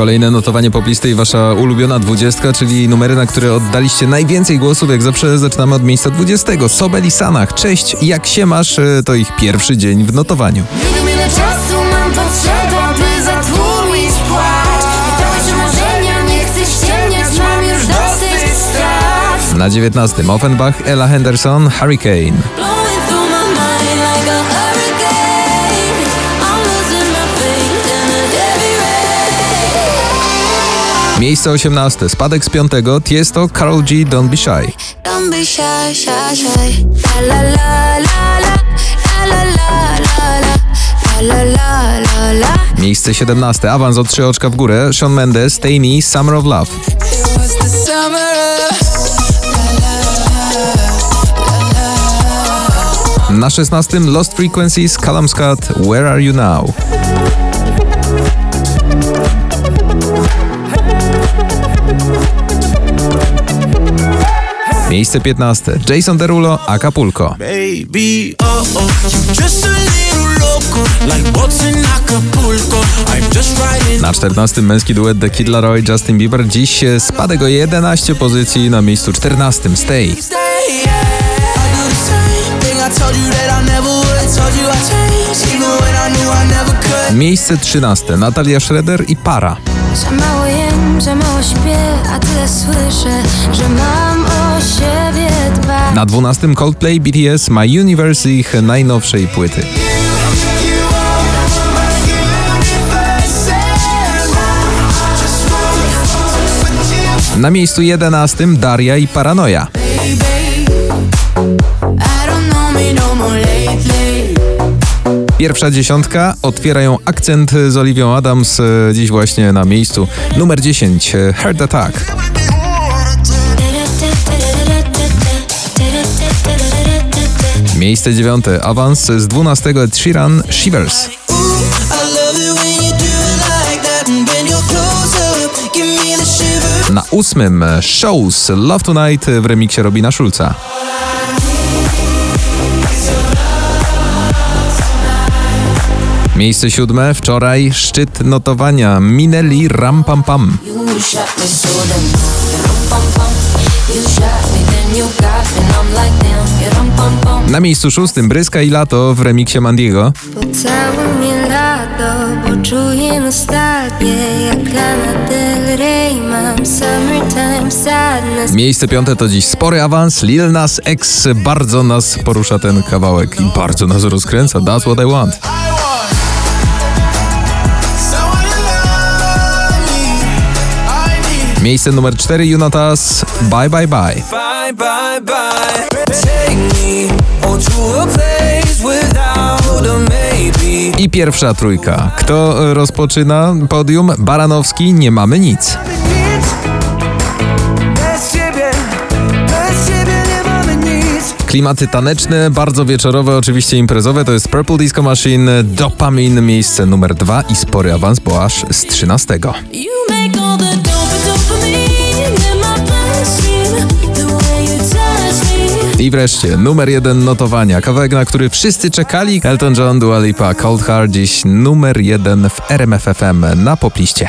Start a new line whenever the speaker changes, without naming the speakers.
Kolejne notowanie poplisty i wasza ulubiona dwudziestka, czyli numery, na które oddaliście najwięcej głosów. Jak zawsze zaczynamy od miejsca 20. Sobel i Sanach. Cześć, jak się masz? E, To ich pierwszy dzień w notowaniu.
Nie wiem ile czasu mam potrzeba,
Miejsce 18. Spadek z 5. Tiesto, Karol G, Don't Be Shy.
Don't be shy, La la la
Miejsce 17. Awans o 3 oczka w górę. Shawn Mendes, Stay Me, Summer of Love. Na 16. Lost Frequencies, Scott, Where Are You Now? Miejsce 15. Jason Derulo, Acapulco.
Baby, oh oh.
Na 14. męski duet The Kid Laroi, Justin Bieber. Dziś e, spadek o 11 pozycji na miejscu 14. Stay. Miejsce 13. Natalia Schroeder i Para.
Za mało jem, za mało śpię, a tyle słyszę, że mam.
Na 12. Coldplay, BTS, My Universe ich najnowszej płyty. Na miejscu 11. Daria i Paranoja.
No.
Pierwsza dziesiątka otwiera ją akcent z Oliwią Adams, e, dziś właśnie na miejscu. Numer 10. e, Heart Attack. Miejsce dziewiąte. Awans z 12. Ed Sheeran, Shivers. Na ósmym Shows Love Tonight w remiksie Robina Schulza. Miejsce siódme, wczoraj szczyt notowania Minelli Ram Pam Pam. Na miejscu szóstym Bryska i Lato w remiksie Mandiego.
Pocałuj mnie lato, poczuję nostalgię Jak Lana Del Rey mam summertime sadness
Miejsce piąte to dziś spory awans. Lil Nas X bardzo nas porusza ten kawałek i bardzo nas rozkręca. That's what I want. Miejsce numer cztery Junotas Bye Bye Bye.
Bye, bye, bye.
Pierwsza trójka. Kto rozpoczyna podium? Baranowski, nie mamy nic. Klimaty taneczne, bardzo wieczorowe, oczywiście imprezowe. To jest Purple Disco Machine, Dopamin, miejsce numer dwa i spory awans, bo aż z trzynastego. I wreszcie numer jeden notowania. Kawałek, na który wszyscy czekali. Elton John, Dua Lipa, Cold Hard, dziś numer jeden w RMF FM na popliście.